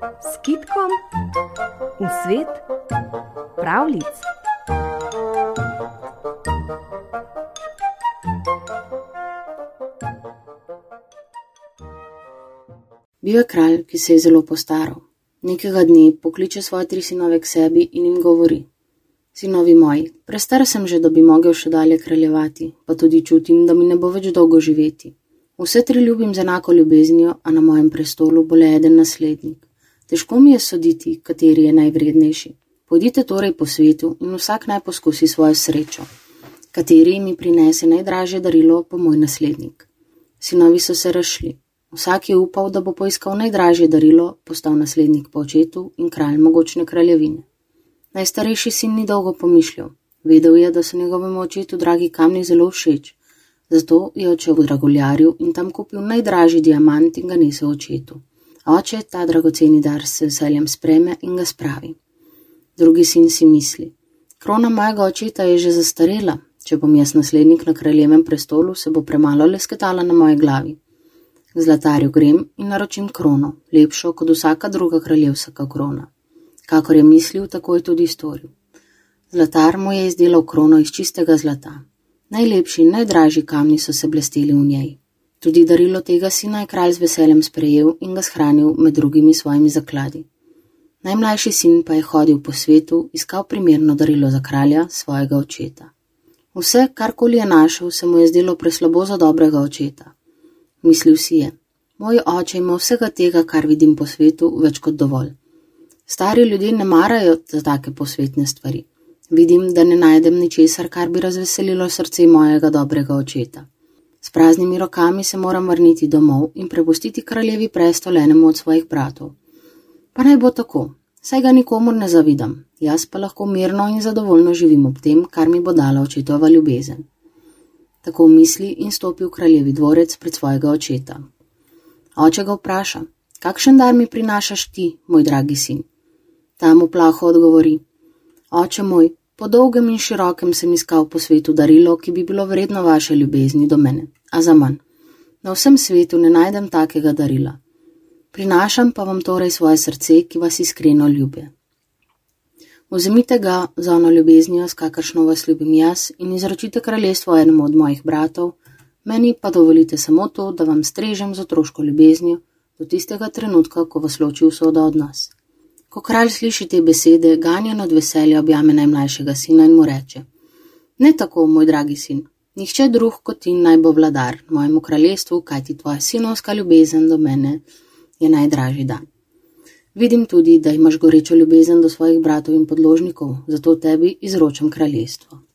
s kitkom v svet pravlic. Bil je kralj, ki se je zelo postaral. Nekega dne pokliče svoje tri sinove k sebi in jim govori: Sinovi moji, prestar sem že, da bi mogel še dalje kraljevati, pa tudi čutim, da mi ne bo več dolgo živeti. Vse tri ljubim z enako ljubeznijo, a na mojem prestolu bo le eden naslednik. Težko mi je soditi, kateri je najvrednejši. Pojdite torej po svetu in vsak naj poskusi svojo srečo. Kateri mi prinese najdražje darilo, bo moj naslednik. Sinovi so se rašli. Vsak je upal, da bo poiskal najdražje darilo, postal naslednik po očetu in kralj mogočne kraljevine. Najstarejši sin ni dolgo pomišljal. Vedel je, da so njegovemu očetu dragi kamni zelo všeč, Zato je odšel v draguljarju in tam kupil najdražji diamant in ga nesel očetu. Oče ta dragoceni dar se veseljem spreme in ga spravi. Drugi sin si misli: Krona mojega očeta je že zastarela, če bom jaz naslednik na kraljevem prestolu, se bo premalo lesketala na moji glavi. K zlatarju grem in naročim krono, lepšo kot vsaka druga kraljevska krona. Kakor je mislil, tako je tudi storil. Zlatar mu je izdelal krono iz čistega zlata. Najlepši in najdražji kamni so se blesteli v njej. Tudi darilo tega sina je kralj z veseljem sprejel in ga shranil med drugimi svojimi zakladi. Najmlajši sin pa je hodil po svetu, iskal primerno darilo za kralja, svojega očeta. Vse, karkoli je našel, se mu je zdelo preslabo za dobrega očeta. Mislil si je: Moj oče ima vsega tega, kar vidim po svetu, več kot dovolj. Stari ljudje ne marajo za take posvetne stvari. Vidim, da ne najdem ničesar, kar bi razveselilo srce mojega dobrega očeta. S praznimi rokami se moram vrniti domov in prepustiti kraljevi prestol enemu od svojih bratov. Pa naj bo tako, saj ga nikomor ne zavidam, jaz pa lahko mirno in zadovoljno živim ob tem, kar mi bo dala očetova ljubezen. Tako misli in stopi v kraljevi dvorec pred svojega očeta. Oče ga vpraša: Kakšen dar mi prinašaš ti, moj dragi sin? Ta mu plaho odgovori: Oče moj, Po dolgem in širokem sem iskal po svetu darilo, ki bi bilo vredno vaše ljubezni do mene, a za manj. Na vsem svetu ne najdem takega darila. Prinašam pa vam torej svoje srce, ki vas iskreno ljubi. Vzemite ga za ono ljubeznijo, s kakršno vas ljubim jaz, in izročite kraljestvo enemu od mojih bratov, meni pa dovolite samo to, da vam strežem z otroško ljubeznijo do tistega trenutka, ko vas loči usoda od nas. Ko kralj sliši te besede, ganjen od veselja objame najmlajšega sina in mu reče: Ne tako, moj dragi sin, nihče drug kot ti naj bo vladar mojemu kraljestvu, kajti tvoja sinovska ljubezen do mene je najdražji dan. Vidim tudi, da imaš gorečo ljubezen do svojih bratov in podložnikov, zato tebi izročam kraljestvo.